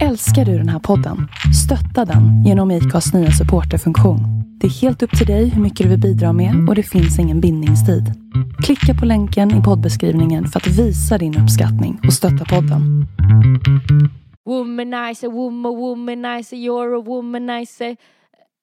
Älskar du den här podden? Stötta den genom IKAs nya supporterfunktion. Det är helt upp till dig hur mycket du vill bidra med och det finns ingen bindningstid. Klicka på länken i poddbeskrivningen för att visa din uppskattning och stötta podden. Womanizer, woman, womanizer, you're a womanizer.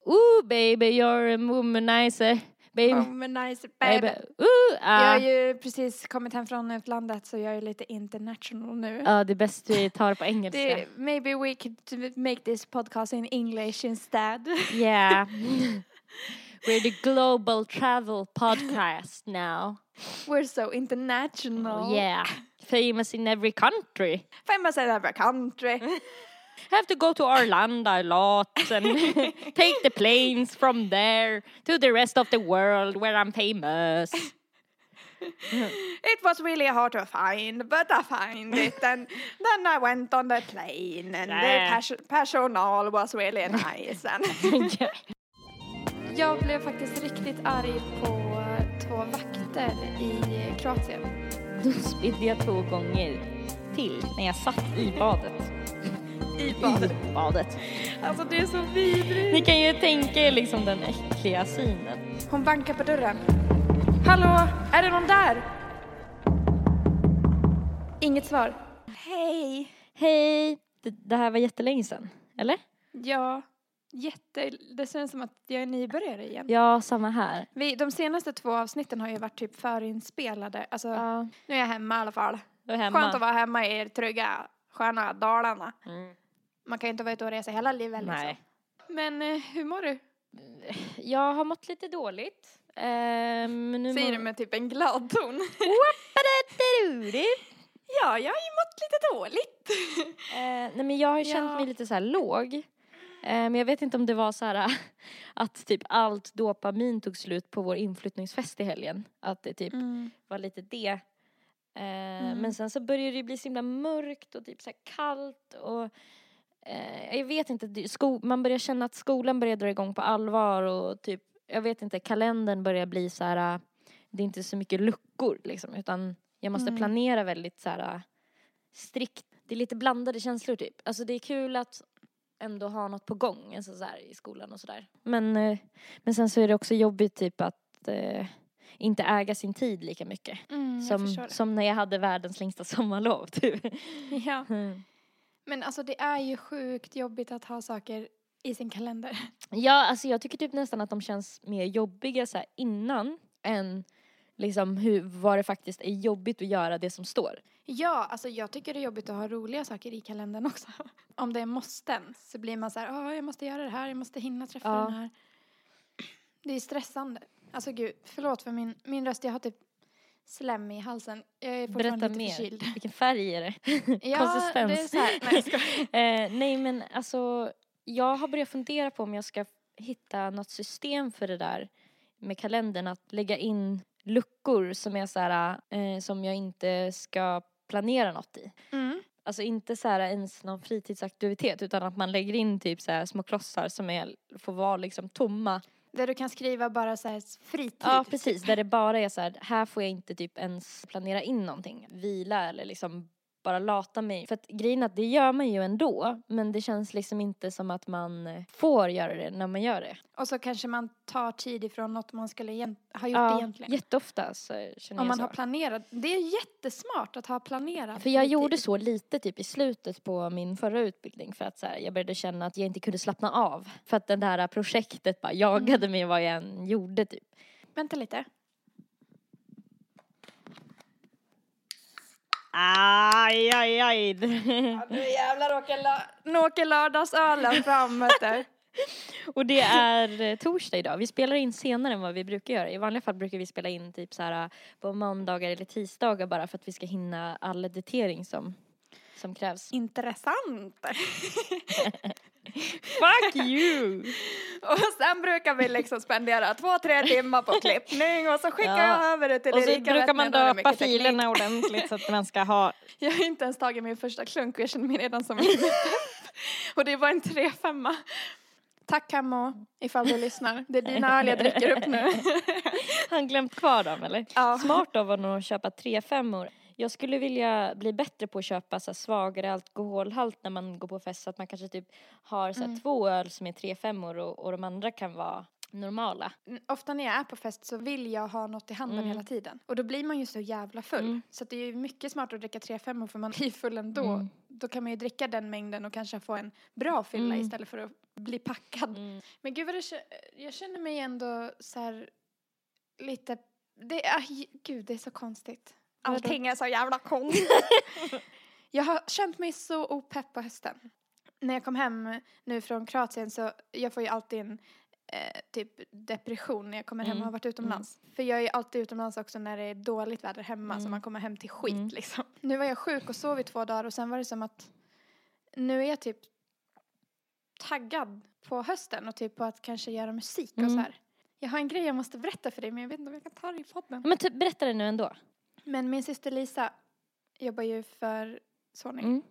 Ooh baby, you're a womanizer. Baby, Womanizer baby. baby. Ooh, Jag ah. har ju precis kommit hem från utlandet så jag är lite international nu. Ja, det är bäst vi tar på engelska. Det, maybe we could make this podcast in English instead. Yeah. We're the global travel podcast now. We're so international. Yeah. Famous in every country. Famous in every country. Have to go to Orlando a lot and take the planes from there to the rest of the world where I'm famous. It was really hard to find, but I find it. And then I went on the plane and the Yeah. pers- personal was really nice. And Yeah. jag blev faktiskt riktigt arg på två vakter i Kroatien. Då spydde jag två gånger till när jag satt i badet. I I badet. Alltså det är så vidrigt. Ni kan ju tänka er liksom den äckliga synen. Hon bankar på dörren. Hallå, är det någon där? Inget svar. Hej. Hej! Det, det här var jättelänge sedan, eller? Ja, jätte... Det känns som att jag är nybörjare igen. Ja, samma här. Vi, de senaste två avsnitten har ju varit typ förinspelade. Alltså, Ja, nu är jag hemma i alla fall. jag är hemma. Skönt att vara hemma i trygga, sköna Dalarna. Mm. Man kan ju inte vara ute och resa hela livet liksom. Nej. Men eh, hur mår du? Jag har mått lite dåligt. Ehm, men nu Säger mår- du med typ en glad ton. Ja, jag har ju mått lite dåligt. Eh, nej men jag har ju känt Ja. mig lite så här låg. Eh, men jag vet inte om det var så här att typ allt dopamin tog slut på vår inflyttningsfest i helgen. Att det typ var lite det. Eh, Men sen så började det bli så himla mörkt och typ så här kallt och eh, jag vet inte, sko- man börjar känna att skolan börjar dra igång på allvar och typ, jag vet inte, kalendern börjar bli så här, eh, det är inte så mycket luckor liksom utan jag måste Mm. planera väldigt så här eh, strikt. Det är lite blandade känslor typ. Alltså det är kul att ändå ha något på gång alltså så här, i skolan och sådär. Men, eh, men sen så är det också jobbigt typ att eh, inte äga sin tid lika mycket. Mm, Som, som när jag hade världens längsta sommarlov typ. Ja. Men alltså det är ju sjukt jobbigt att ha saker i sin kalender. Ja, alltså jag tycker typ nästan att de känns mer jobbiga så innan än liksom hur, vad det faktiskt är jobbigt att göra det som står. Ja, alltså jag tycker det är jobbigt att ha roliga saker i kalendern också. Om det är måsten så blir man så här, jag måste göra det här, jag måste hinna träffa Ja. den här. Det är stressande. Alltså gud, förlåt för min, min röst, jag har typ slem i halsen. Jag är fortfarande Berätta lite mer. förkyld. Vilken färg är det? Ja, Konsistens. det är så här, nej jag eh, nej men alltså, jag har börjat fundera på om jag ska hitta något system för det där med kalendern, att lägga in luckor som är så här, eh, som jag inte ska planera något i. Mm. Alltså inte så här ens någon fritidsaktivitet utan att man lägger in typ så här små klossar som är, får vara liksom tomma. Där du kan skriva bara så här fritid. Ja precis, där det bara är så här, här får jag inte typ ens planera in någonting. Vila eller liksom bara lata mig. För att grejen att det gör man ju ändå men det känns liksom inte som att man eh, får göra det när man gör det. Och så kanske man tar tid ifrån något man skulle ha gjort Ja, egentligen. jätteofta så känner Om man så. har planerat. Det är jättesmart att ha planerat. För jag fritid. gjorde så lite typ i slutet på min förra utbildning för att så här, jag började känna att jag inte kunde slappna av. För att det där projektet bara jagade mig vad jag än gjorde typ. Vänta lite. Aj, aj, aj. Ja, nu jävlar åker, la- nu åker lördagsölen fram. Och det är eh, torsdag idag. Vi spelar in senare än vad vi brukar göra. I vanliga fall brukar vi spela in typ så här på måndagar eller tisdagar bara för att vi ska hinna all editering som, som krävs. Intressant. Fuck you! Och sen brukar vi liksom spendera två, tre timmar på klippning och så skickar Ja. jag över det till Och så Erika brukar man döpa filerna ordentligt så att man ska ha Jag har inte ens tagit min första klunk och jag känner mig redan som en. Och det var en 3-5. Tack Camo, ifall du lyssnar. Det är dina öl jag dricker upp nu. Han glömt kvar dem eller? Ja. Smart av honom att köpa tre femmor. Jag skulle vilja bli bättre på att köpa så svagare alkoholhalt när man går på fest så att man kanske typ har så Mm. två öl som är tre femmor och, och de andra kan vara normala. Ofta när jag är på fest så vill jag ha något i handen Mm. hela tiden. Och då blir man ju så jävla full. Mm. Så det är ju mycket smartare att dricka tre femmor för man blir full ändå. Mm. Då kan man ju dricka den mängden och kanske få en bra fylla Mm. istället för att bli packad. Mm. Men gud vad det, jag känner mig ändå så här lite, det aj, gud det är så konstigt. Allting är så jävla konstigt. jag har känt mig så opepp på hösten. När jag kom hem nu från Kroatien så, jag får ju alltid en eh, typ depression när jag kommer hem och Mm, har varit utomlands. För jag är ju alltid utomlands också när det är dåligt väder hemma så Mm. man kommer hem till skit Mm. liksom. Nu var jag sjuk och sov i två dagar och sen var det som att nu är jag typ taggad på hösten och typ på att kanske göra musik och Mm. så här. Jag har en grej jag måste berätta för dig men jag vet inte om jag kan ta det i podden. Men typ, berätta det nu ändå. Men min syster Lisa jobbar ju för Sony. Mm.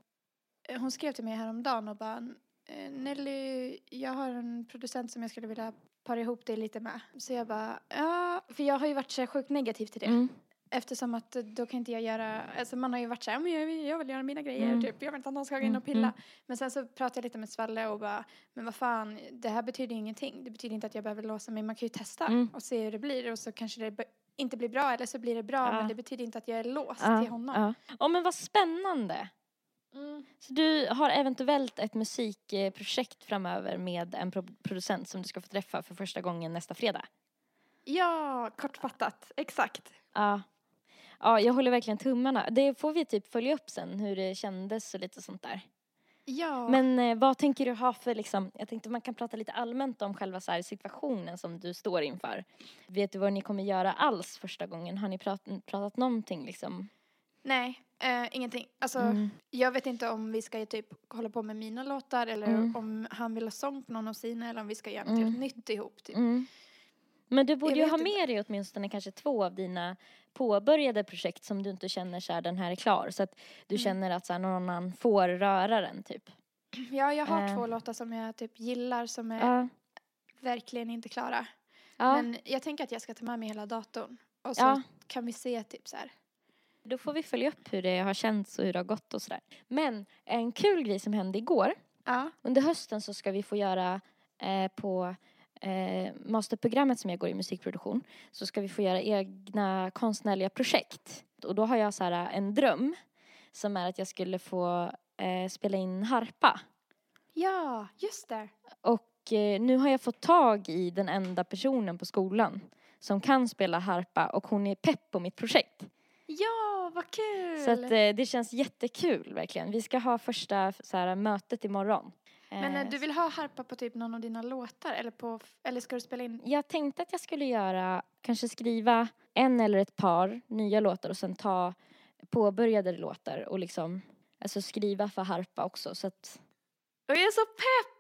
Eh, Hon skrev till mig häromdagen och bara eh, Nelly, jag har en producent som jag skulle vilja para ihop dig lite med. Så jag bara, ja, för jag har ju varit så sjukt negativ till det. Mm. Eftersom att eh, då kan inte jag göra, alltså man har ju varit så här, jag, vill- jag vill göra mina grejer, Mm. typ. Jag vill inte att någon ska gå in Mm, och pilla. mm. Men sen så pratade jag lite med Svalle och bara, men vad fan, det här betyder ju ingenting. Det betyder inte att jag behöver låsa mig, man kan ju testa Mm. och se hur det blir och så kanske det inte blir bra eller så blir det bra Ja. men det betyder inte att jag är låst Ja, till honom. ja. Ja men vad spännande. Mm. Så du har eventuellt ett musikprojekt framöver med en pro- producent som du ska få träffa för första gången nästa fredag? Ja, kortfattat, exakt. Ja. Ja, jag håller verkligen tummarna. Det får vi typ följa upp sen, hur det kändes och lite sånt där. Ja. Men eh, vad tänker du ha för liksom, jag tänkte man kan prata lite allmänt om själva så här situationen som du står inför. Vet du vad ni kommer göra alls första gången? Har ni prat, pratat någonting liksom? Nej, eh, ingenting. Alltså, Mm. jag vet inte om vi ska typ hålla på med mina låtar eller Mm. om han vill ha sång på någon av sina eller om vi ska göra något Mm. helt nytt ihop. Typ. Men du borde ju ha inte. med dig åtminstone kanske två av dina påbörjade projekt som du inte känner så här, den här är klar. Så att du Mm. känner att så här, någon annan får röra den typ. Ja, jag har Eh. två låtar som jag typ gillar som är Ja. verkligen inte klara. Ja. Men jag tänker att jag ska ta med mig hela datorn. Och så kan vi se typ så här. Då får vi följa upp hur det har känts och hur det har gått och sådär. Men en kul grej som hände igår. Under hösten så ska vi få göra eh, på eh, masterprogrammet som jag går i musikproduktion så ska vi få göra egna konstnärliga projekt. Och då har jag så här en dröm som är att jag skulle få eh, spela in harpa. Ja, just det. Och eh, nu har jag fått tag i den enda personen på skolan som kan spela harpa och hon är pepp på mitt projekt. Ja, vad kul! Så att eh, det känns jättekul verkligen. Vi ska ha första så här, mötet imorgon. Men eh, Eh, du vill ha harpa på typ någon av dina låtar eller, på, eller ska du spela in? Jag tänkte att jag skulle göra, kanske skriva en eller ett par nya låtar och sen ta påbörjade låtar och liksom, alltså skriva för harpa också så att, Och jag är så pepp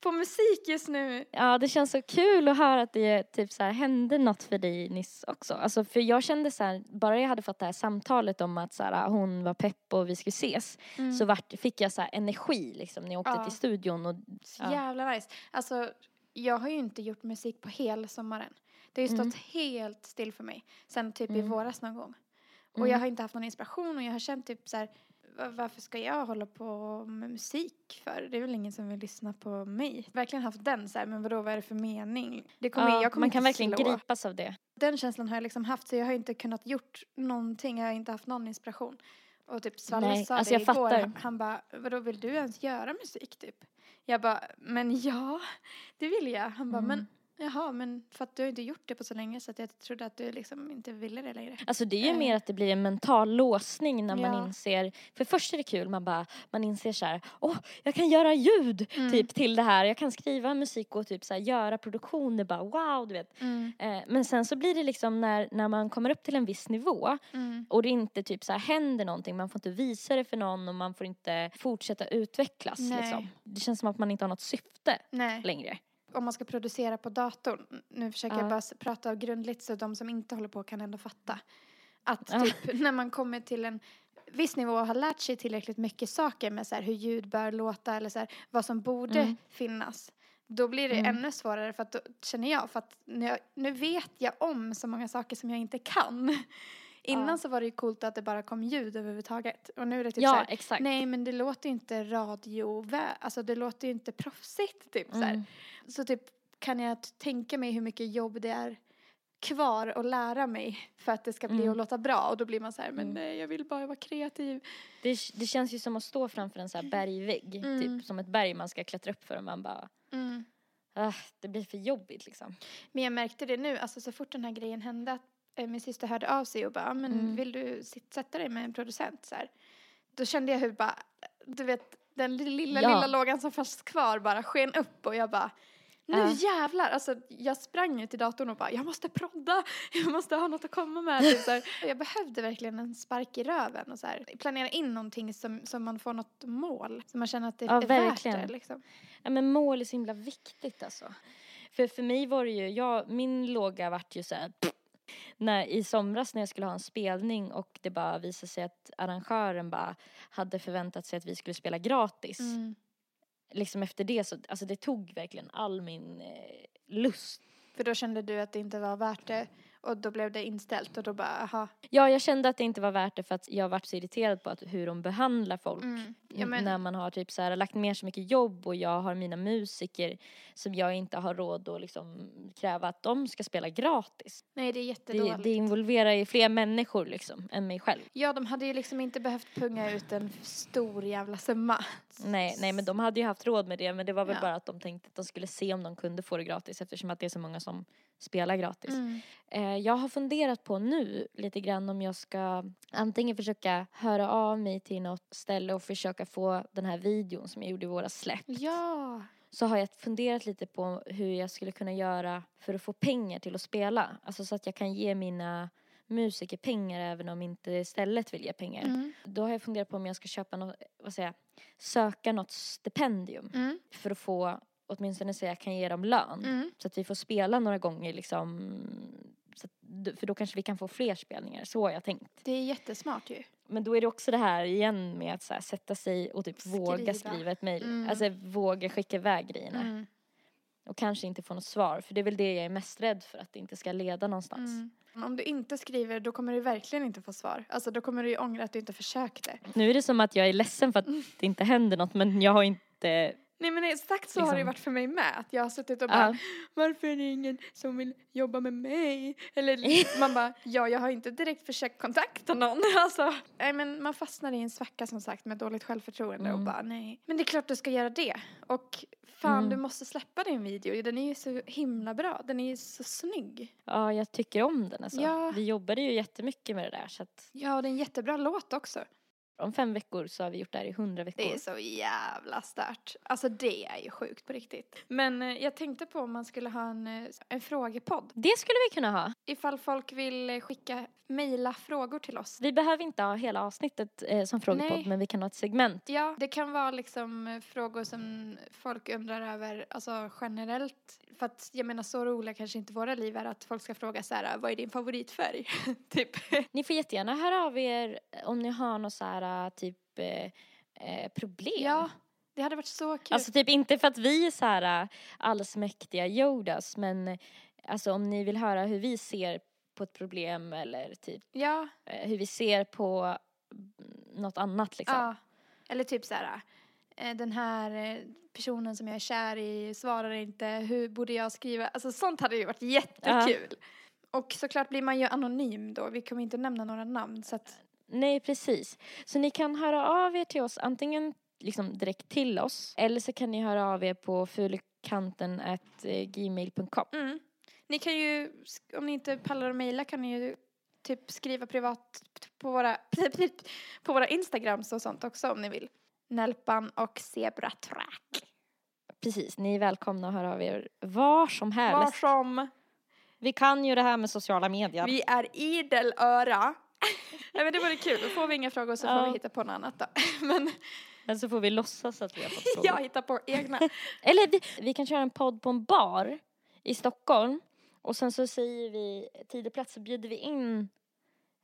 på musik just nu. ja det känns så kul att höra att det typ så här hände något för dig nyss också. Alltså för jag kände så här, bara jag hade fått det här samtalet om att så här, hon var pepp och vi skulle ses Mm. så vart, fick jag så här energi liksom när jag åkte Ja. till studion och Så Ja. jävla nice. Alltså, jag har ju inte gjort musik på hela sommaren. Det har ju stått Mm. helt still för mig. Sen typ i Mm. våras någon gång. Och Mm. jag har inte haft någon inspiration och jag har känt typ så här, "Va- varför ska jag hålla på med musik för? Det är väl ingen som vill lyssna på mig. Verkligen haft den så här, men vadå, vad är det för mening? Det kommer, ja, jag kommer man kan verkligen slå. gripas av det. Den känslan har jag liksom haft så jag har inte kunnat gjort någonting, jag har inte haft någon inspiration. Och typ Svalle Nej, sa alltså det jag igår, fattar. han- han bara, vadå vill du ens göra musik typ? Jag bara, men ja, det vill jag. Han bara, Mm. men jaha, men för att du har inte gjort det på så länge så att jag trodde att du liksom inte ville det längre. Alltså det är ju Eh. mer att det blir en mental låsning när man Ja. inser, för först är det kul, man bara, man inser så här, åh, jag kan göra ljud Mm. typ till det här, jag kan skriva musik och typ så här, göra produktioner, bara wow, du vet. Mm, Eh, men sen så blir det liksom när, när man kommer upp till en viss nivå mm, och det inte typ så här händer någonting, man får inte visa det för någon och man får inte fortsätta utvecklas Nej. liksom. Det känns som att man inte har något syfte nej. längre. Om man ska producera på datorn, nu försöker Ja. jag bara prata grundligt så de som inte håller på kan ändå fatta. Att typ när man kommer till en viss nivå och har lärt sig tillräckligt mycket saker med så här, hur ljud bör låta eller så här, vad som borde Mm. finnas. Då blir det Mm. ännu svårare för att då känner jag, för att nu, nu vet jag om så många saker som jag inte kan. Innan Ja. så var det ju coolt att det bara kom ljud överhuvudtaget. Och nu är det typ Ja, så här, exakt. nej men det låter ju inte radio, alltså det låter ju inte proffsigt typ. Mm. Så typ kan jag tänka mig hur mycket jobb det är kvar att lära mig för att det ska bli Mm. att låta bra och då blir man så här, men Mm. nej jag vill bara vara kreativ. Det, det känns ju som att stå framför en så här bergvägg. Mm. Typ som ett berg man ska klättra upp för och man bara, ah, det blir för jobbigt liksom. Men jag märkte det nu, alltså så fort den här grejen hände att min syster hörde av sig och bara, "Ah, men Mm. vill du sätta dig med en producent så här. Då kände jag hur bara, du vet den lilla, Ja. lilla lågan som fanns kvar bara sken upp och jag bara nu Ja. jävlar! Alltså jag sprang ju till datorn och bara jag måste prodda, jag måste ha något att komma med. Typ, så här. Jag behövde verkligen en spark i röven och så här. planera in någonting som, som man får något mål. Så man känner att det Ja, är verkligen. värt det liksom. Ja men mål är så himla viktigt alltså. För för mig var det ju, jag, min låga vart ju så här, när, i somras när jag skulle ha en spelning och det bara visade sig att arrangören bara hade förväntat sig att vi skulle spela gratis. Mm. Liksom efter det så, alltså det tog verkligen all min eh, lust. För då kände du att det inte var värt det och då blev det inställt och då bara aha. Ja, jag kände att det inte var värt det för att jag varit så irriterad på att, hur de behandlar folk. Mm. Ja, men, När man har typ så här, lagt ner så mycket jobb och jag har mina musiker som jag inte har råd att liksom kräva att de ska spela gratis. nej det är Det, jättedåligt. det involverar ju fler människor liksom än mig själv. Ja de hade ju liksom inte behövt punga ut en stor jävla summa. Nej, nej men de hade ju haft råd med det men det var väl Ja. bara att de tänkte att de skulle se om de kunde få det gratis eftersom att det är så många som spelar gratis. Mm. Eh, jag har funderat på nu lite grann om jag ska antingen försöka höra av mig till något ställe och försöka få den här videon som jag gjorde i våra släpp. Ja. Så har jag funderat lite på hur jag skulle kunna göra för att få pengar till att spela. Alltså så att jag kan ge mina musiker pengar även om inte stället vill ge pengar. Mm. Då har jag funderat på om jag ska köpa något, vad säger jag, söka något stipendium Mm. för att få åtminstone så jag kan ge dem lön. Mm. Så att vi får spela några gånger liksom. Att, för då kanske vi kan få fler spelningar. Så har jag tänkt. Det är jättesmart ju. Men då är det också det här igen med att här, sätta sig och typ våga Skriva. skriva ett mejl. Mm. Alltså våga skicka iväg grejerna. Mm. Och kanske inte få något svar. För det är väl det jag är mest rädd för. Att det inte ska leda någonstans. Mm. Om du inte skriver då kommer du verkligen inte få svar. Alltså då kommer du ju ångra att du inte försökte. Nu är det som att jag är ledsen för att det inte händer något. Men jag har inte... Nej men exakt så har det Liksom. varit för mig med. Att jag har suttit och bara Ja. varför är det ingen som vill jobba med mig? Eller man bara, ja jag har inte direkt försökt kontakta någon. Alltså, nej men man fastnar i en svacka som sagt med dåligt självförtroende och Mm. bara nej. Men det är klart du ska göra det. Och fan Mm. du måste släppa din video, den är ju så himla bra, den är ju så snygg. Ja, jag tycker om den alltså. Ja. Vi jobbade ju jättemycket med det där. Så att Ja och det är en jättebra låt också. Om fem veckor så har vi gjort det här i hundra veckor. Det är så jävla stört. Alltså det är ju sjukt på riktigt. Men eh, jag tänkte på om man skulle ha en, eh, en frågepodd. Det skulle vi kunna ha. Ifall folk vill eh, skicka, mejla frågor till oss. Vi behöver inte ha hela avsnittet eh, som frågepodd Nej. men vi kan ha ett segment. Ja, det kan vara liksom eh, frågor som folk undrar över, alltså generellt. För att jag menar så roliga kanske inte våra liv är att folk ska fråga så här, vad är din favoritfärg? typ. Ni får jättegärna höra av er om ni har något så här typ eh, eh, problem. Ja, det hade varit så kul. Alltså typ inte för att vi är så här äh, allsmäktiga Yodas men eh, alltså om ni vill höra hur vi ser på ett problem eller typ ja, eh, hur vi ser på mm, något annat liksom. ja. Eller typ så här, eh, den här eh, personen som jag är kär i svarar inte, hur borde jag skriva? Alltså sånt hade ju varit jättekul. Och såklart blir man ju anonym då, vi kommer inte nämna några namn så att, Nej, precis. Så ni kan höra av er till oss antingen liksom direkt till oss eller så kan ni höra av er på fulekanten eh, gmail.com. mm. Ni kan ju, om ni inte pallar att mejla kan ni ju typ skriva privat på våra, på våra Instagrams och sånt också om ni vill. Nelpan och Zebratrack. Precis, ni är välkomna att höra av er var som helst. Var som Vi kan ju det här med sociala medier. vi är idel öra. Nej men det vore kul, då får vi inga frågor så får Ja. vi hitta på något annat då. Men Men så får vi låtsas att vi har fått frågor. jag hittar på egna. Eller vi, vi kan köra en podd på en bar i Stockholm och sen så säger vi tid och plats så bjuder vi in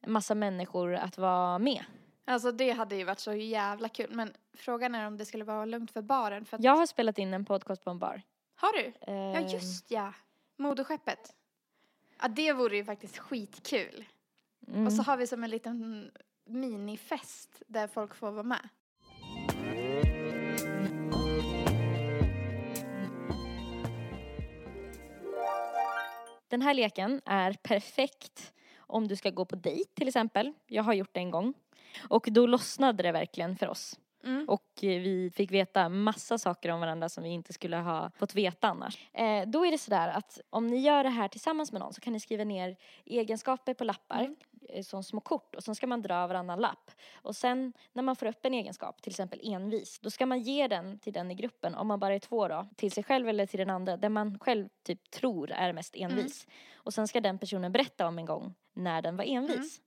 massa människor att vara med. Alltså det hade ju varit så jävla kul men frågan är om det skulle vara lugnt för baren för att, Jag har spelat in en podcast på en bar. Har du? Ja Ehm, just ja, moderskeppet. Ja det vore ju faktiskt skitkul. Mm. Och så har vi som en liten minifest där folk får vara med. Den här leken är perfekt om du ska gå på dejt till exempel. Jag har gjort det en gång. Och då lossnade det verkligen för oss. Mm. Och eh, vi fick veta massa saker om varandra som vi inte skulle ha fått veta annars. Eh, då är det sådär att om ni gör det här tillsammans med någon så kan ni skriva ner egenskaper på lappar Mm. Eh, som små kort och sen ska man dra varannan lapp. Och sen när man får upp en egenskap, till exempel envis, då ska man ge den till den i gruppen, om man bara är två då, till sig själv eller till den andra, den man själv typ tror är mest envis. Och sen ska den personen berätta om en gång när den var envis.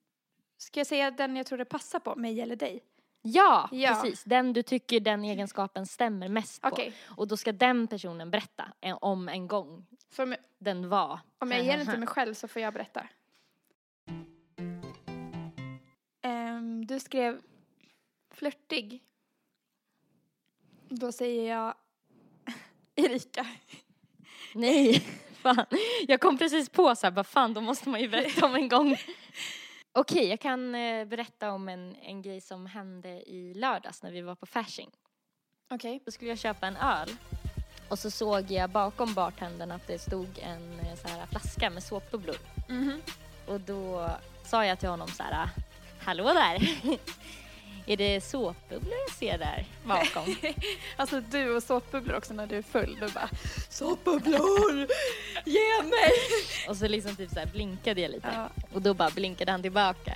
Ska jag säga den jag tror det passar på, mig eller dig? Ja, Ja. precis. Den du tycker den egenskapen stämmer mest på. Okej, Och då ska den personen berätta om en gång för om- den var. om jag ger den till mig själv så får jag berätta. Du skrev flörtig. Då säger jag Erika. Nej, fan. Jag kom precis på så här, vad fan, då måste man ju berätta om en gång. Okej, jag kan eh, berätta om en, en grej som hände i lördags när vi var på Fasching. Okej. Då skulle jag köpa en öl. Och så såg jag bakom bartendern att det stod en eh, så här, flaska med såpbubblor. Mhm. Och då sa jag till honom så här, hallå där. Är det såpbubblor jag ser där bakom? Alltså du och såpbubblor också när du är full. Du bara såpbubblor, ge mig! Och så liksom typ så blinkade jag lite. Ja. Och då bara blinkade han tillbaka.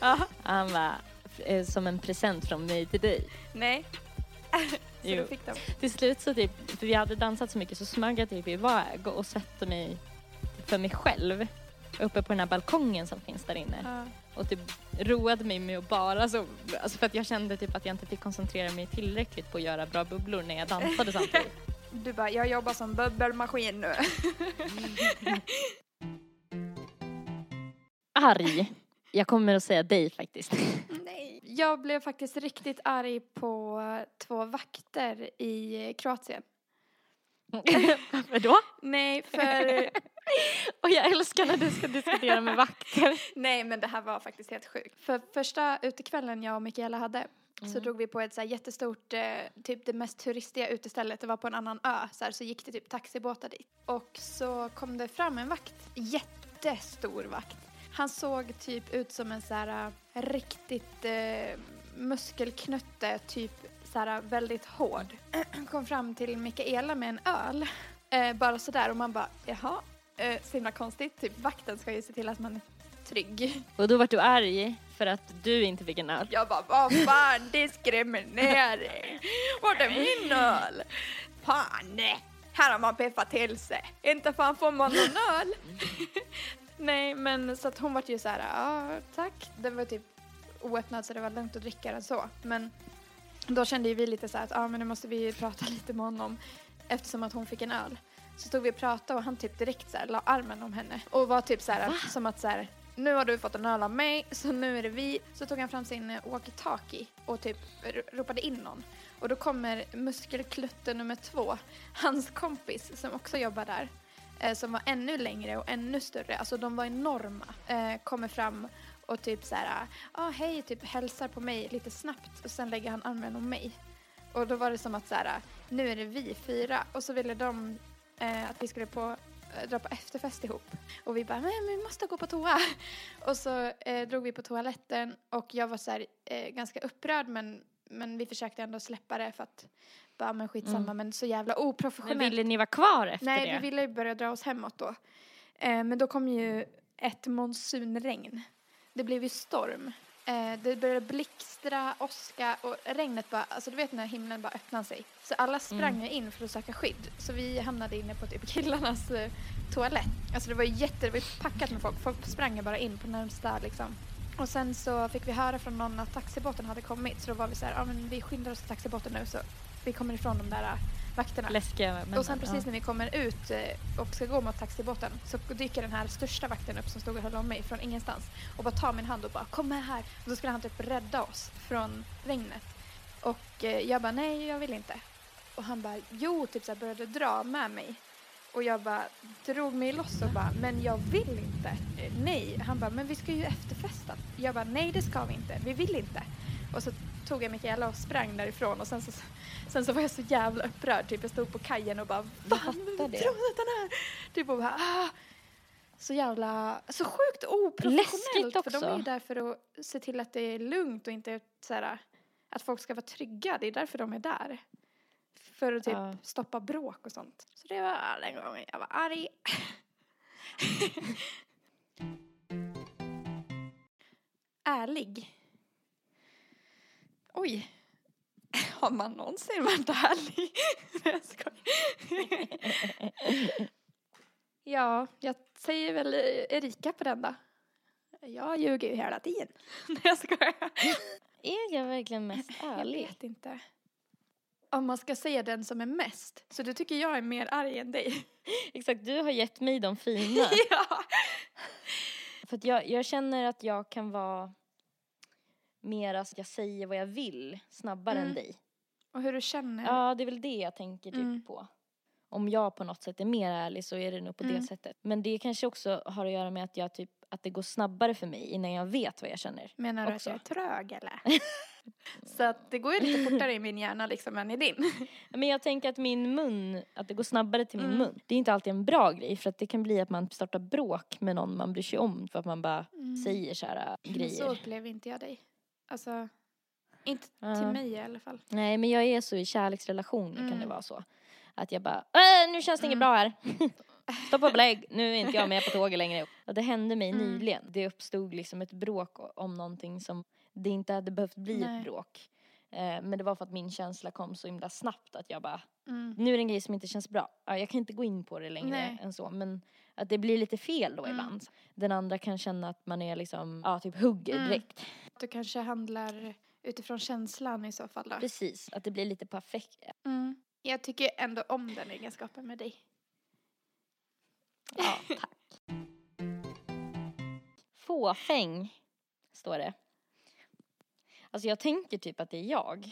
Ja. Han var eh, som en present från mig till dig. Nej. Så Jo. du fick dem. Till slut så typ, för vi hade dansat så mycket så smög jag typ iväg och satte mig för mig själv uppe på den här balkongen som finns där inne. Ja. Och typ roade mig med att bara så, alltså för att jag kände typ att jag inte fick koncentrera mig tillräckligt på att göra bra bubblor när jag dansade samtidigt. Du bara, jag jobbar som bubbelmaskin nu. Arg. Jag kommer att säga dig faktiskt. Nej. Jag blev faktiskt riktigt arg på två vakter i Kroatien. Varför då? Nej, för... Och jag älskar när du ska diskutera med vakter. Nej, men det här var faktiskt helt sjukt. För första utekvällen jag och Mikaela hade så Mm. drog vi på ett så jättestort, eh, typ det mest turistiga utestället. Det var på en annan ö, så, här, så gick det typ taxibåtar dit. Och så kom det fram en vakt, jättestor vakt. Han såg typ ut som en så här eh, riktigt eh, muskelknutte, typ så här väldigt hård. Kom fram till Mikaela med en öl, eh, bara sådär och man bara jaha, eh, så himla konstigt. Typ vakten ska ju se till att man är trygg. Och då vart du arg för att du inte fick en öl. Jag bara, vad fan diskriminering! Vart är min öl? Fan, här har man piffat till sig. Inte fan får man någon öl. nej, men så att hon vart ju så här, ja tack. Det var typ oöppnad så det var lugnt att dricka den så. Men då kände ju vi lite så här att ja men nu måste vi prata lite med honom eftersom att hon fick en öl. Så stod vi och pratade och han typ direkt så här la armen om henne och var typ så här Va? som att så här nu har du fått en öl av mig så nu är det vi. Så tog han fram sin eh, walkie-talkie och typ ropade in någon. Och då kommer muskelklutte nummer två, hans kompis som också jobbar där, eh, som var ännu längre och ännu större, alltså de var enorma, eh, kommer fram och typ så här, ja ah, hej, typ hälsar på mig lite snabbt och sen lägger han armen om mig. Och då var det som att så här, nu är det vi fyra och så ville de eh, att vi skulle på, eh, dra på efterfest ihop. Och vi bara, men vi måste gå på toa. Och så eh, drog vi på toaletten och jag var så här, eh, ganska upprörd men, men vi försökte ändå släppa det för att bara, men skitsamma Mm. men så jävla Men oprofessionellt. ville ni vara kvar efter Nej, det? vi ville ju börja dra oss hemåt då. Eh, men då kom ju ett monsunregn. Det blev ju storm. Eh, det började blixtra, åska och regnet bara, alltså du vet när himlen bara öppnade sig. Så alla sprang Mm. in för att söka skydd. Så vi hamnade inne på typ killarnas eh, toalett. Alltså det var jätte, det var packat med folk. Folk sprang bara in på närmsta liksom. Och sen så fick vi höra från någon att taxibåten hade kommit. Så då var vi så här, ja men vi skyndar oss till taxibåten nu så vi kommer ifrån de där eh, vakterna. Läskiga männen. Och sen precis när vi kommer ut eh, och ska gå mot taxibåten så dyker den här största vakten upp som stod och höll om mig från ingenstans och bara tar min hand och bara kom med här. Och då skulle han typ rädda oss från regnet. Och eh, jag bara nej jag vill inte. Och han bara jo typ så här började dra med mig. Och jag bara drog mig loss och bara, men jag vill inte. Eh, Nej. Han bara, men vi ska ju efterfesta. Jag bara, nej det ska vi inte. Vi vill inte. Och så tog jag Mikaela och sprang därifrån och sen så, sen så var jag så jävla upprörd. Typ jag stod på kajen och bara, fan, det. tror att den här? Typ och bara, ah. Så jävla, så sjukt oprofessionellt. Läskigt För de är också. ju där för att se till att det är lugnt och inte så här, att folk ska vara trygga. Det är därför de är där. För att typ Ja. stoppa bråk och sånt. Så det var den gången jag var arg. Ärlig. Oj. Har man någonsin varit ärlig? Jag skojar. Ja, jag säger väl Erika på den då. Jag ljuger ju hela tiden. Nej, jag skojar. Är jag verkligen mest Jag ärlig? vet inte. Om man ska säga den som är mest. Så du tycker jag är mer arg än dig? Exakt, du har gett mig de fina. ja. För att jag, jag känner att jag kan vara mer att jag säger vad jag vill snabbare Mm. än dig. Och hur du känner. Ja, det är väl det jag tänker typ Mm. på. Om jag på något sätt är mer ärlig så är det nog på Mm. det sättet. Men det kanske också har att göra med att jag typ, att det går snabbare för mig innan jag vet vad jag känner. Menar du också. att jag är trög eller? Så att det går ju lite fortare i min hjärna liksom än i din. Men jag tänker att min mun, att det går snabbare till min Mm. mun. Det är inte alltid en bra grej för att det kan bli att man startar bråk med någon man bryr sig om för att man bara säger så här äh, grejer. så upplever inte jag dig. Alltså, inte Ja. till mig i alla fall. Nej men jag är så i kärleksrelationer kan det Mm. vara så. Att jag bara, äh, nu känns det inget Mm. bra här. Stopp och belägg, nu är inte jag med på tåget längre. Och det hände mig Mm. nyligen. Det uppstod liksom ett bråk om någonting som det inte hade behövt bli Nej. ett bråk. Eh, men det var för att min känsla kom så himla snabbt att jag bara, Mm. nu är det en grej som inte känns bra. Ja, jag kan inte gå in på det längre Nej. än så. Men att det blir lite fel då Mm. ibland. Den andra kan känna att man är liksom, ja typ hugger Mm. direkt. Du kanske handlar utifrån känslan i så fall då. Precis, att det blir lite perfekt. Mm. Jag tycker ändå om den egenskapen med dig. Ja, tack. Fåfäng, står det. Alltså jag tänker typ att det är jag.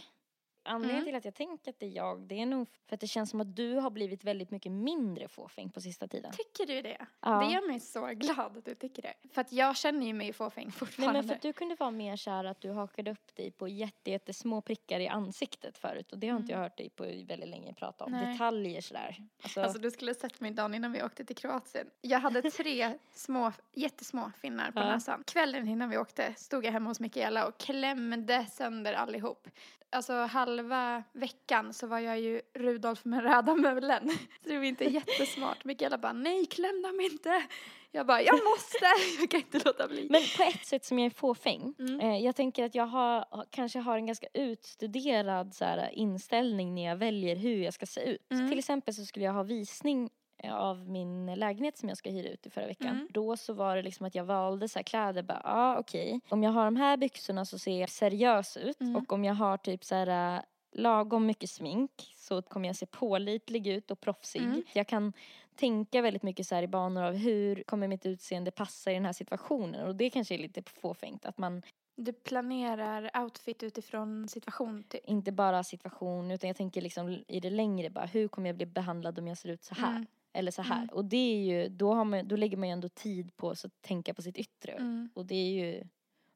Anledningen Mm. till att jag tänker att det är jag, det är nog för att det känns som att du har blivit väldigt mycket mindre fåfäng på sista tiden. Tycker du det? Ja. Det gör mig så glad att du tycker det. För att jag känner ju mig fåfäng Nej fortfarande. men för att du kunde vara mer så här att du hakade upp dig på jätte, jättesmå prickar i ansiktet förut och det har inte jag hört dig på väldigt länge prata om. Mm. Nej. Detaljer sådär. Alltså, Alltså du skulle sett mig dagen innan vi åkte till Kroatien. Jag hade tre små, jättesmå finnar på Ja. näsan. Kvällen innan vi åkte stod jag hemma hos Mikaela och klämde sönder allihop. Alltså halva veckan så var jag ju Rudolf med röda mulen. Så det var inte jättesmart. Mikaela bara, nej kläm dem inte. Jag bara, jag måste, jag kan inte låta bli. Men på ett sätt som jag är fåfäng. Mm. Eh, jag tänker att jag har, kanske har en ganska utstuderad så här, inställning när jag väljer hur jag ska se ut. Mm. Till exempel så skulle jag ha visning av min lägenhet som jag ska hyra ut i förra veckan. Mm. Då så var det liksom att jag valde så här kläder, bara ja ah, okej. Om jag har de här byxorna så ser jag seriös ut Mm. och om jag har typ så här äh, lagom mycket smink så kommer jag se pålitlig ut och proffsig. Mm. Jag kan tänka väldigt mycket så här i banor av hur kommer mitt utseende passa i den här situationen och det kanske är lite fåfängt att man Du planerar outfit utifrån situation typ. inte bara situation utan jag tänker liksom i det längre bara hur kommer jag bli behandlad om jag ser ut så här Mm. Eller så här Mm. och det är ju då, har man, då lägger man ju ändå tid på att tänka på sitt yttre Mm. och det är ju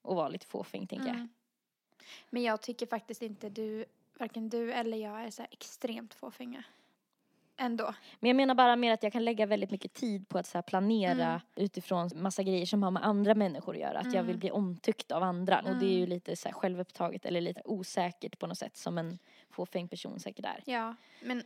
att vara lite fåfäng tänker jag. Mm. Men jag tycker faktiskt inte du, varken du eller jag är så extremt fåfänga. Ändå. Men jag menar bara mer att jag kan lägga väldigt mycket tid på att så planera Mm. utifrån massa grejer som har med andra människor att göra. Att jag Mm. vill bli omtyckt av andra. Och det är ju Mm. lite så här självupptaget eller lite osäkert på något sätt som en fåfäng person säkert är. Ja, men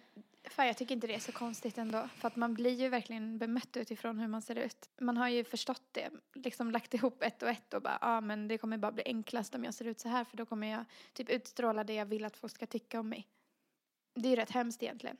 fan, jag tycker inte det är så konstigt ändå. För att man blir ju verkligen bemött utifrån hur man ser ut. Man har ju förstått det, liksom lagt ihop ett och ett och bara, ja ah, men det kommer bara bli enklast om jag ser ut så här för då kommer jag typ utstråla det jag vill att folk ska tycka om mig. Det är ju rätt hemskt egentligen.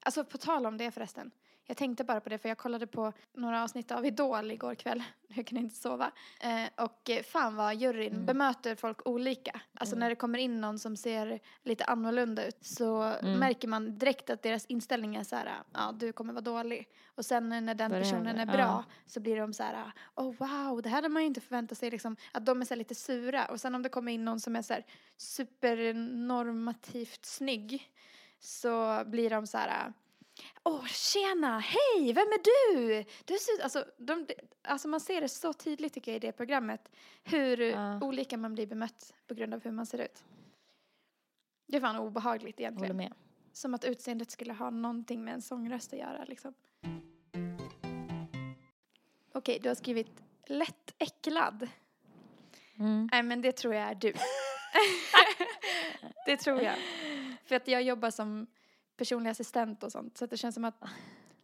Alltså på tal om det förresten. Jag tänkte bara på det för jag kollade på några avsnitt av Idol igår kväll. Jag kunde inte sova. Eh, och eh, fan vad juryn Mm. bemöter folk olika. Alltså Mm. när det kommer in någon som ser lite annorlunda ut så Mm. märker man direkt att deras inställning är så här, ja du kommer vara dålig. Och sen när den personen är bra ja. så blir de så här, oh wow, det här hade man ju inte förväntat sig liksom. Att de är så här lite sura. Och sen om det kommer in någon som är så här supernormativt snygg så blir de så här, Åh, tjena, hej, vem är du? du ser, alltså, de, alltså man ser det så tydligt tycker jag i det programmet hur Ja. olika man blir bemött på grund av hur man ser ut. Det är fan obehagligt Håller egentligen. med. Som att utseendet skulle ha någonting med en sångröst att göra liksom. Okej, du har skrivit lätt äcklad. Mm. Nej men det tror jag är du. det tror jag. För att jag jobbar som personlig assistent och sånt så det känns som att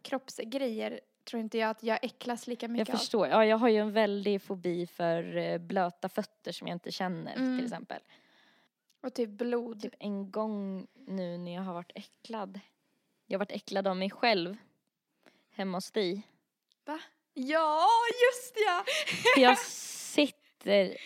kroppsgrejer tror inte jag att jag äcklas lika Jag mycket av. förstår. Ja, jag har ju en väldig fobi för eh, blöta fötter som jag inte känner Mm. till exempel. Och typ blod. Typ en gång nu när jag har varit äcklad. Jag har varit äcklad av mig själv hemma hos dig. Va? Ja, just ja! Jag sitter...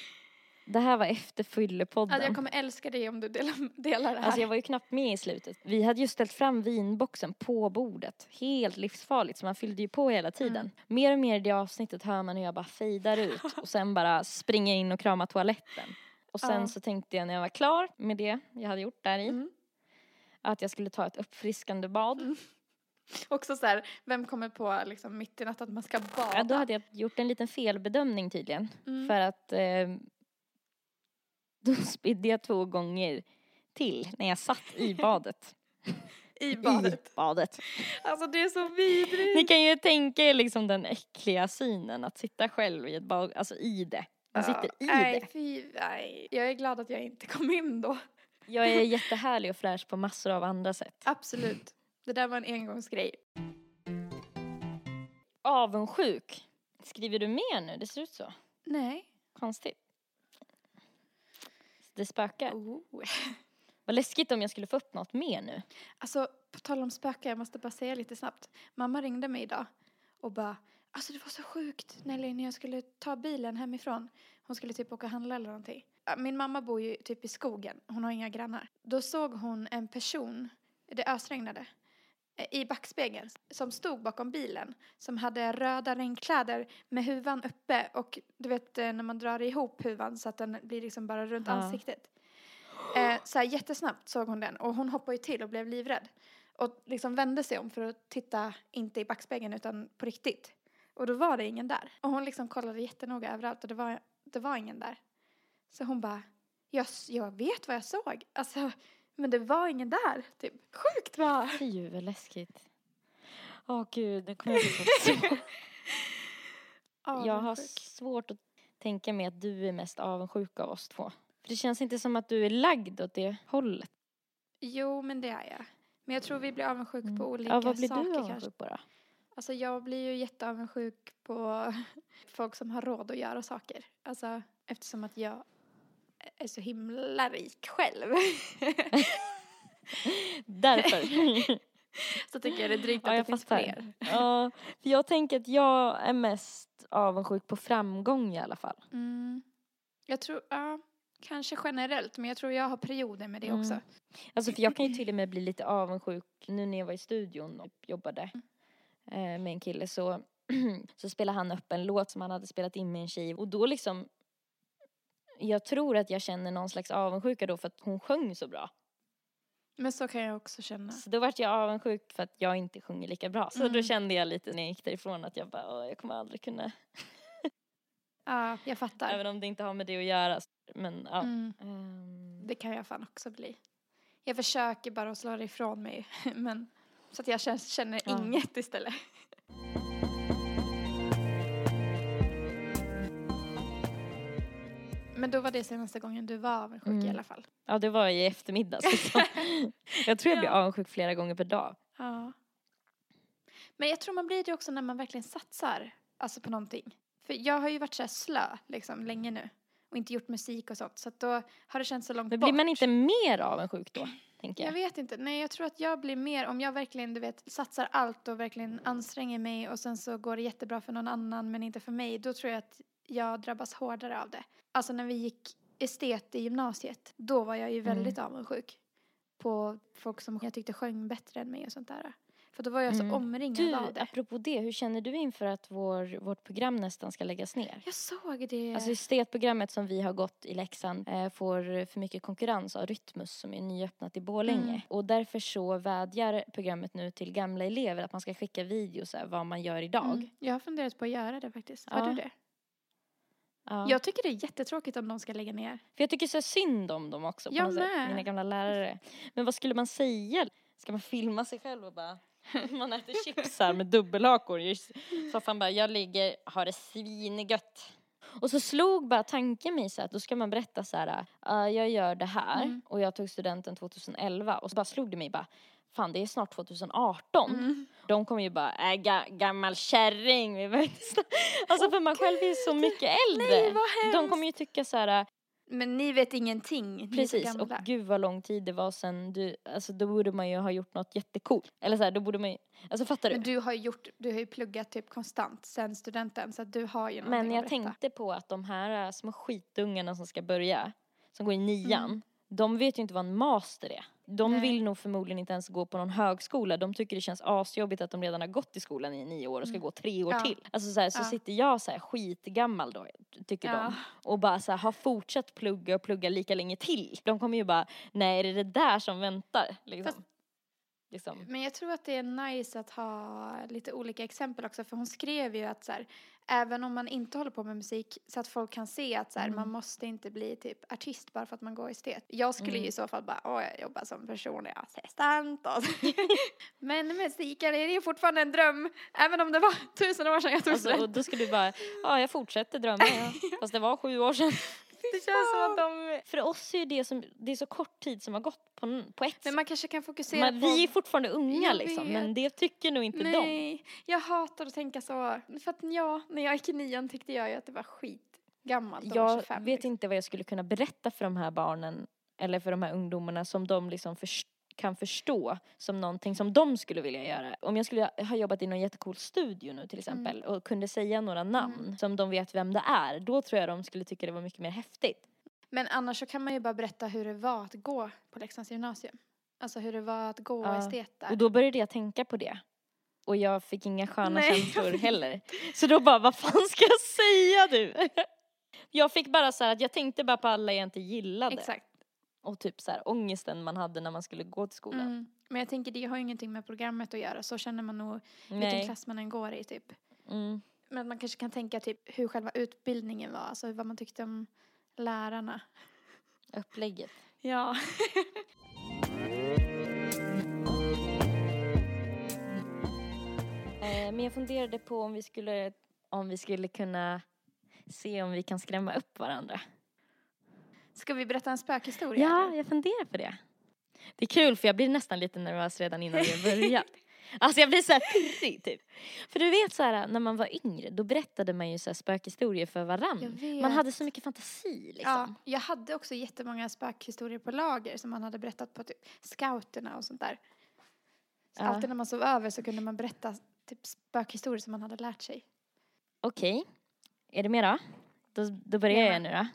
Det här var efter fyllepodden. Alltså jag kommer älska dig om du delar, delar det här. Alltså jag var ju knappt med i slutet. Vi hade ju ställt fram vinboxen på bordet. Helt livsfarligt, så man fyllde ju på hela tiden. Mm. Mer och mer i det avsnittet hör man hur jag bara fejdar ut och sen bara springer in och kramar toaletten. Och sen Ja. så tänkte jag när jag var klar med det jag hade gjort där i, Mm. att jag skulle ta ett uppfriskande bad. Också så här, vem kommer på liksom mitt i natten att man ska bada? Ja, då hade jag gjort en liten felbedömning tydligen. Mm. För att eh, då spydde jag två gånger till när jag satt i badet. I badet. I badet. Alltså det är så vidrigt. Ni kan ju tänka er liksom den äckliga synen att sitta själv i ett bad, alltså i det. Man sitter i nej, det. Fy, nej, jag är glad att jag inte kom in då. Jag är jättehärlig och fräsch på massor av andra sätt. Absolut. Det där var en engångsgrej. Avundsjuk. Skriver du mer nu? Det ser ut så. Nej. Konstigt. Det spökar. Oh. Vad läskigt om jag skulle få upp något mer nu. Alltså, på tal om spöken, jag måste bara säga lite snabbt. Mamma ringde mig idag och bara, alltså det var så sjukt Nelly när jag skulle ta bilen hemifrån. Hon skulle typ åka och handla eller någonting. Min mamma bor ju typ i skogen, hon har inga grannar. Då såg hon en person, det ösregnade, i backspegeln som stod bakom bilen som hade röda regnkläder med huvan uppe och du vet eh, när man drar ihop huvan så att den blir liksom bara runt Ja. ansiktet. Eh, så här jättesnabbt såg hon den och hon hoppade ju till och blev livrädd. Och liksom vände sig om för att titta, inte i backspegeln utan på riktigt. Och då var det ingen där. Och hon liksom kollade jättenoga överallt och det var, det var ingen där. Så hon bara, jag, jag vet vad jag såg. Alltså, men det var ingen där. Typ. Sjukt va? Fy vad läskigt. Åh gud, nu kommer jag bli så Jag har svårt att tänka mig att du är mest avundsjuk av oss två. För det känns inte som att du är lagd åt det hållet. Jo, men det är jag. Men jag tror vi blir avundsjuk Mm. på olika Ja, vad blir saker du avundsjuk på då? Alltså jag blir ju jätteavundsjuk på folk som har råd att göra saker. Alltså eftersom att jag är så himla rik själv. Därför. så tycker jag det är drygt att ja, det finns fattar. fler. Ja, för jag tänker att jag är mest avundsjuk på framgång i alla fall. Mm. Jag tror, ja, kanske generellt, men jag tror jag har perioder med det Mm. också. Alltså för jag kan ju till och med bli lite avundsjuk nu när jag var i studion och jobbade eh, med en kille så, så spelade han upp en låt som han hade spelat in med en tjej och då liksom jag tror att jag känner någon slags avundsjuka då för att hon sjöng så bra. Men så kan jag också känna. Så då vart jag avundsjuk för att jag inte sjunger lika bra. Så då Mm. kände jag lite när jag gick därifrån att jag bara, jag kommer aldrig kunna, Ja, jag fattar. även om det inte har med det att göra. Men ja. Mm. Ehm, Det kan jag fan också bli. Jag försöker bara att slå det ifrån mig, men så att jag känner, känner Ja. inget istället. Men då var det senaste gången du var avundsjuk i Mm. alla fall. ja, det var i eftermiddags liksom. Jag tror jag blir Ja. avundsjuk flera gånger per dag. Ja. Men jag tror man blir det också när man verkligen satsar alltså på någonting. För jag har ju varit så här slö liksom länge nu och inte gjort musik och sånt så att då har det känts så långt Men bort. blir man inte mer avundsjuk då? Tänker Jag jag. vet inte. Nej, jag tror att jag blir mer om jag verkligen, du vet, satsar allt och verkligen anstränger mig och sen så går det jättebra för någon annan men inte för mig. Då tror jag att jag drabbas hårdare av det. Alltså när vi gick estet i gymnasiet, då var jag ju Mm. väldigt avundsjuk på folk som jag tyckte sjöng bättre än mig och sånt där. För då var jag så Mm. omringad Du, av det. apropå det, hur känner du inför att vår, vårt program nästan ska läggas ner? Jag såg det. Alltså estetprogrammet som vi har gått i Leksand eh, får för mycket konkurrens av Rytmus som är nyöppnat i Borlänge. Mm. Och därför så vädjar programmet nu till gamla elever att man ska skicka videos här, vad man gör idag. Mm. Jag har funderat på att göra det faktiskt. Har Ja. du det? Ja. Jag tycker det är jättetråkigt om de ska lägga ner. För jag tycker så synd om dem också på Jag något sätt, med. mina gamla lärare. Men vad skulle man säga? Ska man filma sig själv och bara man äter chips här med dubbelhakor i soffan bara jag ligger, har det svingött. Och så slog bara tanken mig så att då ska man berätta så här, "Ah, jag gör det här Mm. och jag tog studenten 2011 och så bara slog det mig bara Fan det är snart 2018. Mm. De kommer ju bara, äh, ga, gammal kärring. vi behöver inte snacka." Alltså för man själv är så mycket äldre. Nej, vad De hemskt. kommer ju tycka så här, Men ni vet ingenting. Ni är så Precis, och gamla. gud vad lång tid det var sen du, alltså då borde man ju ha gjort något jättecoolt. Eller så här, då borde man ju, alltså fattar du? Men du har ju gjort, du har ju pluggat typ konstant sen studenten så att du har ju Men jag tänkte på att de här äh, små skitungarna som ska börja, som går i nian, Mm. De vet ju inte vad en master är. De Nej. vill nog förmodligen inte ens gå på någon högskola. De tycker det känns asjobbigt att de redan har gått i skolan i nio år och ska Mm. gå tre år Ja. till. Alltså så, här, så Ja. sitter jag så här skitgammal då, tycker Ja. de. Och bara så här, har fortsatt plugga och plugga lika länge till. De kommer ju bara, nej är det det där som väntar? Liksom. Fast- liksom. Men jag tror att det är nice att ha lite olika exempel också för hon skrev ju att så här, även om man inte håller på med musik så att folk kan se att så här, Mm. man måste inte bli typ artist bara för att man går estet. Jag skulle ju Mm. i så fall bara, åh jag jobbar som personlig assistent och Men musiken är ju fortfarande en dröm även om det var tusen år sedan jag tog Alltså, och då skulle du bara, ja jag fortsätter drömma. Ja. Fast det var sju år sedan. Det känns som att de, för oss är det som, det är så kort tid som har gått på, på ett Men man kanske kan fokusera man, på Vi är fortfarande unga Jag liksom, vet. men det tycker nog inte de. Nej, jag hatar att tänka så. För att ja, när jag gick i nian tyckte jag ju att det var skit gammalt att vara Jag 25. vet liksom. inte vad jag skulle kunna berätta för de här barnen, eller för de här ungdomarna som de liksom först, kan förstå som någonting som de skulle vilja göra. Om jag skulle ha jobbat i någon jättecool studio nu till exempel och kunde säga några namn Mm. som de vet vem det är, då tror jag de skulle tycka det var mycket mer häftigt. Men annars så kan man ju bara berätta hur det var att gå på Leksands gymnasium. Alltså hur det var att gå Ja, estet där. Och då började jag tänka på det. Och jag fick inga sköna Nej. känslor heller. Så då bara, vad fan ska jag säga du? Jag fick bara så här att jag tänkte bara på alla jag inte gillade. Exakt. Och typ så här ångesten man hade när man skulle gå till skolan. Mm. Men jag tänker det har ju ingenting med programmet att göra. Så känner man nog vilken Nej. klass man än går i typ. Mm. Men man kanske kan tänka typ hur själva utbildningen var. Alltså vad man tyckte om lärarna. Upplägget. Ja. Eh, men jag funderade på om vi skulle, om vi skulle kunna se om vi kan skrämma upp varandra. Ska vi berätta en spökhistoria? Ja, eller? jag funderar på det. Det är kul för jag blir nästan lite nervös redan innan vi har börjat. Alltså jag blir så här pirrig typ. För du vet så här när man var yngre då berättade man ju så här spökhistorier för vet. Man hade så mycket fantasi liksom. Ja, jag hade också jättemånga spökhistorier på lager som man hade berättat på typ scouterna och sånt där. Så Ja. alltid när man sov över så kunde man berätta typ spökhistorier som man hade lärt sig. Okej, är det mera? Då, då börjar Ja. jag nu då.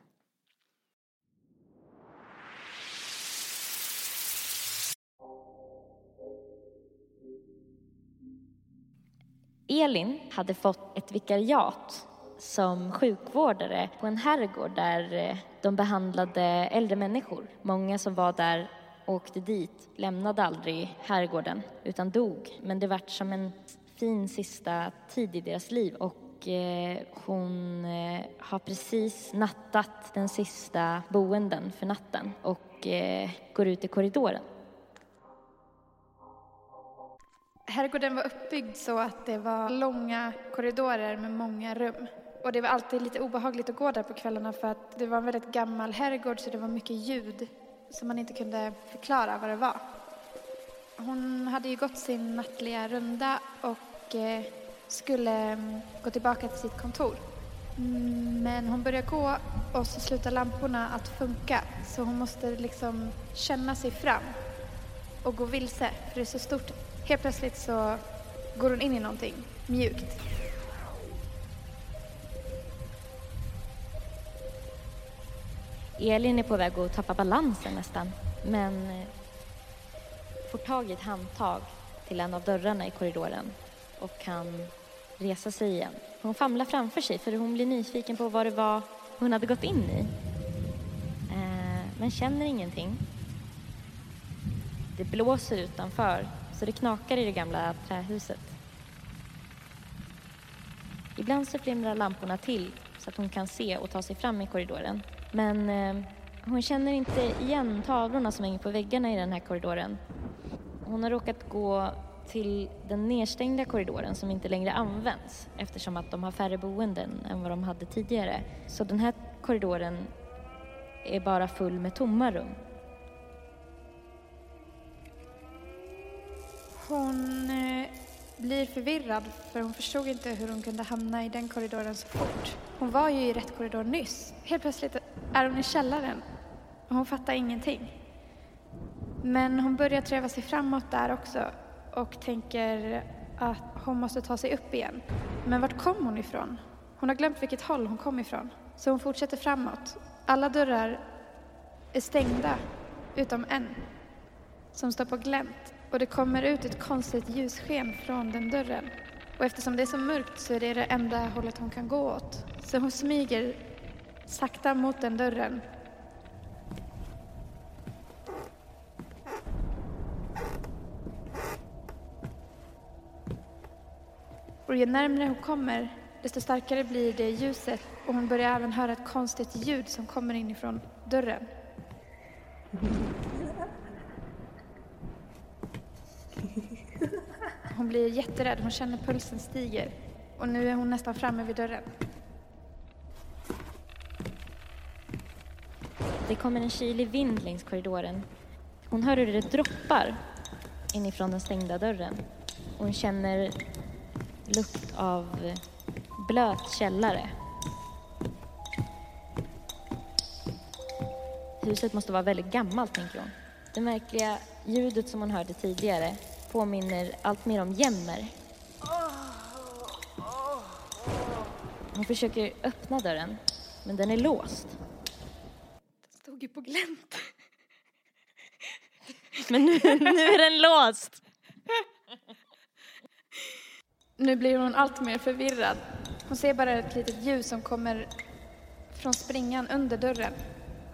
Elin hade fått ett vikariat som sjukvårdare på en herrgård där eh, de behandlade äldre människor. Många som var där åkte dit, lämnade aldrig herrgården utan dog. Men det vart som en fin sista tid i deras liv och eh, hon eh, har precis nattat den sista boenden för natten och går ut i korridoren. Herrgården var uppbyggd så att det var långa korridorer med många rum. Och det var alltid lite obehagligt att gå där på kvällarna för att det var en väldigt gammal herrgård så det var mycket ljud som man inte kunde förklara vad det var. Hon hade ju gått sin nattliga runda och eh, skulle mm, gå tillbaka till sitt kontor. Mm, men hon började gå och så slutade lamporna att funka så hon måste liksom känna sig fram och gå vilse för det är så stort. Helt plötsligt så går hon in i någonting mjukt. Elin är på väg att tappa balansen nästan men eh, får tag i ett handtag till en av dörrarna i korridoren och kan resa sig igen. Hon famlar framför sig för hon blir nyfiken på vad det var hon hade gått in i. Eh, men känner ingenting. Det blåser utanför så det knakar i det gamla trähuset. Ibland så flimrar lamporna till så att hon kan se och ta sig fram i korridoren. Men eh, hon känner inte igen tavlorna som hänger på väggarna i den här korridoren. Hon har råkat gå till den nedstängda korridoren som inte längre används eftersom att de har färre boenden än vad de hade tidigare. Så den här korridoren är bara full med tomma rum. Hon eh, blir förvirrad för hon förstod inte hur hon kunde hamna i den korridoren så fort. Hon var ju i rätt korridor nyss. Helt plötsligt är hon i källaren och hon fattar ingenting. Men hon börjar treva sig framåt där också och tänker att hon måste ta sig upp igen. Men vart kom hon ifrån? Hon har glömt vilket håll hon kom ifrån. Så hon fortsätter framåt. Alla dörrar är stängda, utom en, som står på glänt. Och det kommer ut ett konstigt ljussken från den dörren. Och eftersom det är så mörkt så är det det enda hållet hon kan gå åt. Så hon smyger sakta mot den dörren Och ju närmare hon kommer, desto starkare blir det ljuset och hon börjar även höra ett konstigt ljud som kommer inifrån dörren. Hon blir jätterädd, hon känner pulsen stiger och nu är hon nästan framme vid dörren. Det kommer en kylig vind längs korridoren. Hon hör hur det droppar inifrån den stängda dörren. Hon känner lukt av blöt källare. Huset måste vara väldigt gammalt, tänker hon. Det märkliga ljudet som hon hörde tidigare påminner allt mer om jämmer. Hon försöker öppna dörren, men den är låst. Den stod ju på glänt. Men nu, nu är den låst! Nu blir hon allt mer förvirrad. Hon ser bara ett litet ljus som kommer från springan under dörren.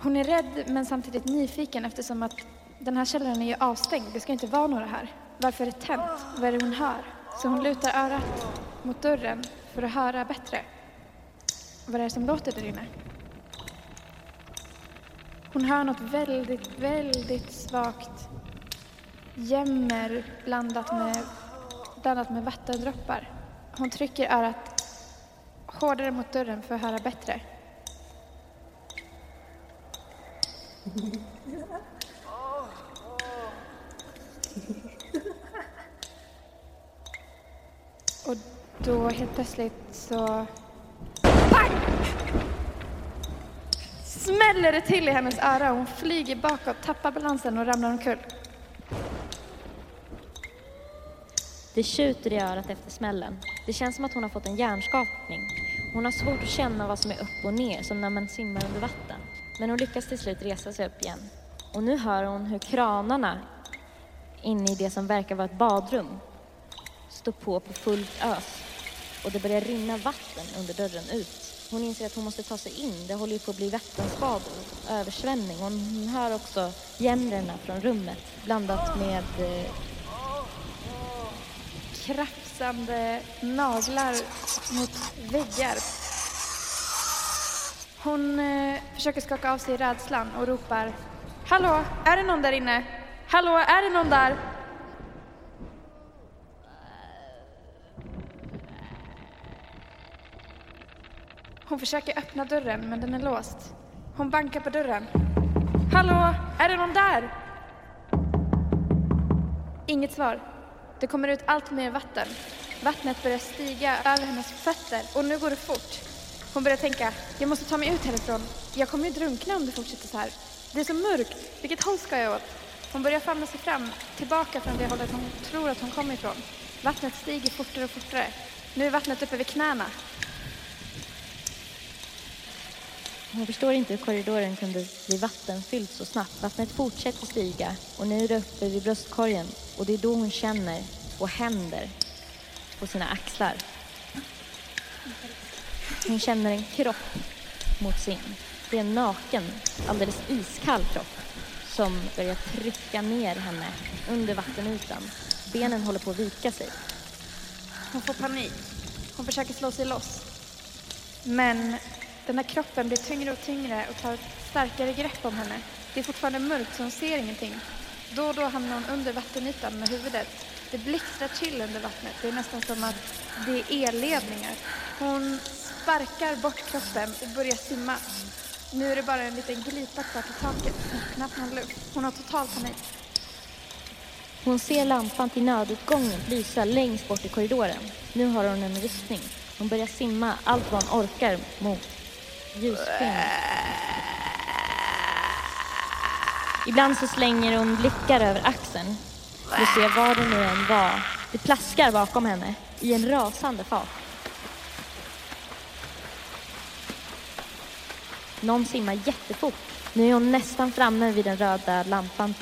Hon är rädd men samtidigt nyfiken eftersom att den här källaren är ju avstängd. Det ska inte vara några här. Varför är det tänt? Vad är det hon hör? Så hon lutar örat mot dörren för att höra bättre. Vad är det som låter där inne? Hon hör något väldigt, väldigt svagt jämmer blandat med blandat med vattendroppar. Hon trycker örat hårdare mot dörren för att höra bättre. Och då helt plötsligt så... Bang! Smäller det till i hennes öra och hon flyger bakåt, tappar balansen och ramlar omkull. Det tjuter i örat efter smällen. Det känns som att hon har fått en hjärnskakning. Hon har svårt att känna vad som är upp och ner, som när man simmar under vatten. Men hon lyckas till slut resa sig upp igen. Och nu hör hon hur kranarna inne i det som verkar vara ett badrum står på på fullt ös. Och det börjar rinna vatten under dörren ut. Hon inser att hon måste ta sig in. Det håller ju på att bli vattenskador, översvämning. Hon hör också jämrarna från rummet blandat med eh, krafsande naglar mot väggar. Hon eh, försöker skaka av sig rädslan och ropar Hallå, är det någon där inne? Hallå, är det någon där? Hon försöker öppna dörren, men den är låst. Hon bankar på dörren. Hallå, är det någon där? Inget svar. Det kommer ut allt mer vatten. Vattnet börjar stiga över hennes fötter och nu går det fort. Hon börjar tänka, jag måste ta mig ut härifrån. Jag kommer ju drunkna om det fortsätter så här. Det är så mörkt. Vilket håll ska jag åt? Hon börjar famla sig fram, tillbaka från det hållet hon tror att hon kommer ifrån. Vattnet stiger fortare och fortare. Nu är vattnet uppe vid knäna. Hon förstår inte hur korridoren kunde bli vattenfylld så snabbt. Vattnet fortsätter stiga och nu är det uppe vid bröstkorgen och det är då hon känner två händer på sina axlar. Hon känner en kropp mot sin. Det är en naken, alldeles iskall kropp som börjar trycka ner henne under vattenytan. Benen håller på att vika sig. Hon får panik. Hon försöker slå sig loss. Men den här kroppen blir tyngre och tyngre och tar ett starkare grepp om henne. Det är fortfarande mörkt så hon ser ingenting. Då och då hamnar hon under vattenytan med huvudet. Det blixtrar till under vattnet. Det är nästan som att det är elledningar. Hon sparkar bort kroppen och börjar simma. Nu är det bara en liten glipa kvar till taket. Knappt någon luft. Hon har total panik. Hon ser lampan till nödutgången lysa längst bort i korridoren. Nu har hon en rustning. Hon börjar simma allt vad hon orkar mot ljussken. Ibland så slänger hon blickar över axeln för att se vad det nu än var. Det plaskar bakom henne i en rasande fart. Någon simmar jättefort. Nu är hon nästan framme vid den röda lampan.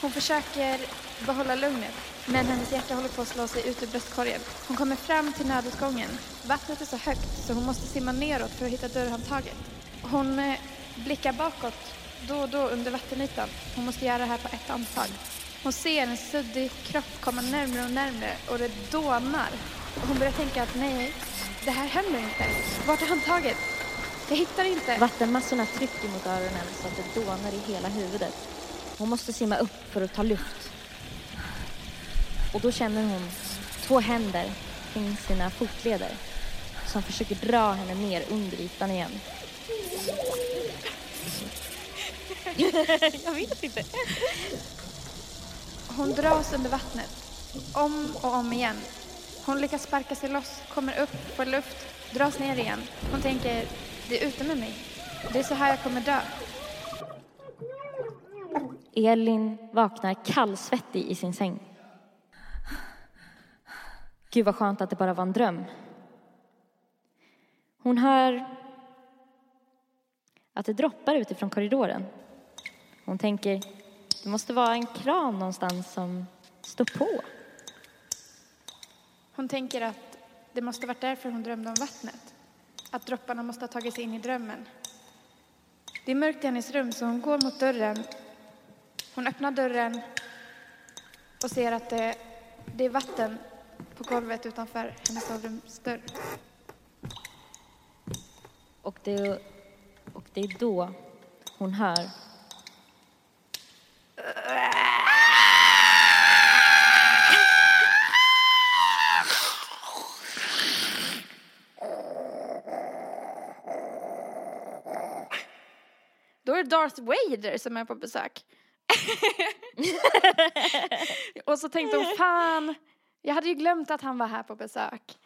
Hon försöker behålla lugnet, men hennes hjärta håller på att slå sig ut ur bröstkorgen. Hon kommer fram till nödutgången. Vattnet är så högt så hon måste simma neråt för att hitta dörrhandtaget. Hon eh, blickar bakåt då och då under vattenytan. Hon måste göra det här på ett andetag. Hon ser en suddig kropp komma närmre och närmre och det dånar. Hon börjar tänka att nej, det här händer inte. Vart är handtaget? Jag hittar inte. Vattenmassorna trycker mot öronen så att det dånar i hela huvudet. Hon måste simma upp för att ta luft. Och då känner hon två händer kring sina fotleder som försöker dra henne ner under ytan igen. Jag vet inte. Hon dras under vattnet, om och om igen. Hon lyckas sparka sig loss, kommer upp, får luft, dras ner igen. Hon tänker, det är ute med mig. Det är så här jag kommer dö. Elin vaknar kallsvettig i sin säng. Gud vad skönt att det bara var en dröm. Hon hör att det droppar utifrån korridoren. Hon tänker, det måste vara en kran någonstans som står på. Hon tänker att det måste varit därför hon drömde om vattnet. Att dropparna måste ha tagit sig in i drömmen. Det är mörkt i hennes rum så hon går mot dörren. Hon öppnar dörren och ser att det, det är vatten på golvet utanför hennes sovrumsdörr. Och det, och det är då hon hör Då är det Darth Vader som är på besök. och så tänkte hon, fan, jag hade ju glömt att han var här på besök.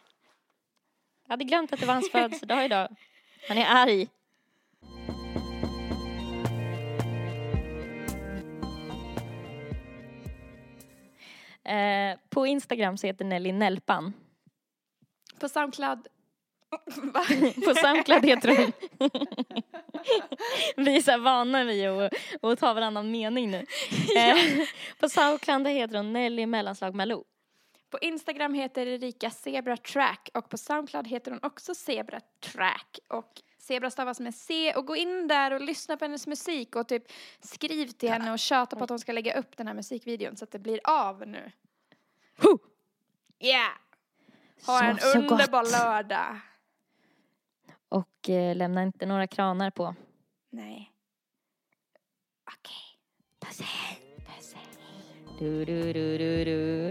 Jag hade glömt att det var hans födelsedag idag. Han är arg. Eh, på Instagram så heter Nelly Nelpan. På Soundcloud. På Soundcloud heter hon... Vi är så här vana vid att, att ta varannan mening nu. Eh, på Soundcloud heter hon Nelly mellanslag Malou. På Instagram heter Erika Zebra Track och på Soundcloud heter hon också Zebra Track. Och Zebra stavas med C och gå in där och lyssna på hennes musik och typ skriv till henne och tjata på att hon ska lägga upp den här musikvideon så att det blir av nu. Huh! Yeah! Ha Så, en så underbar gott. lördag. Och eh, lämna inte några kranar på. Nej. Okej. Puss hej. Puss hej. Du, du, du, du, du.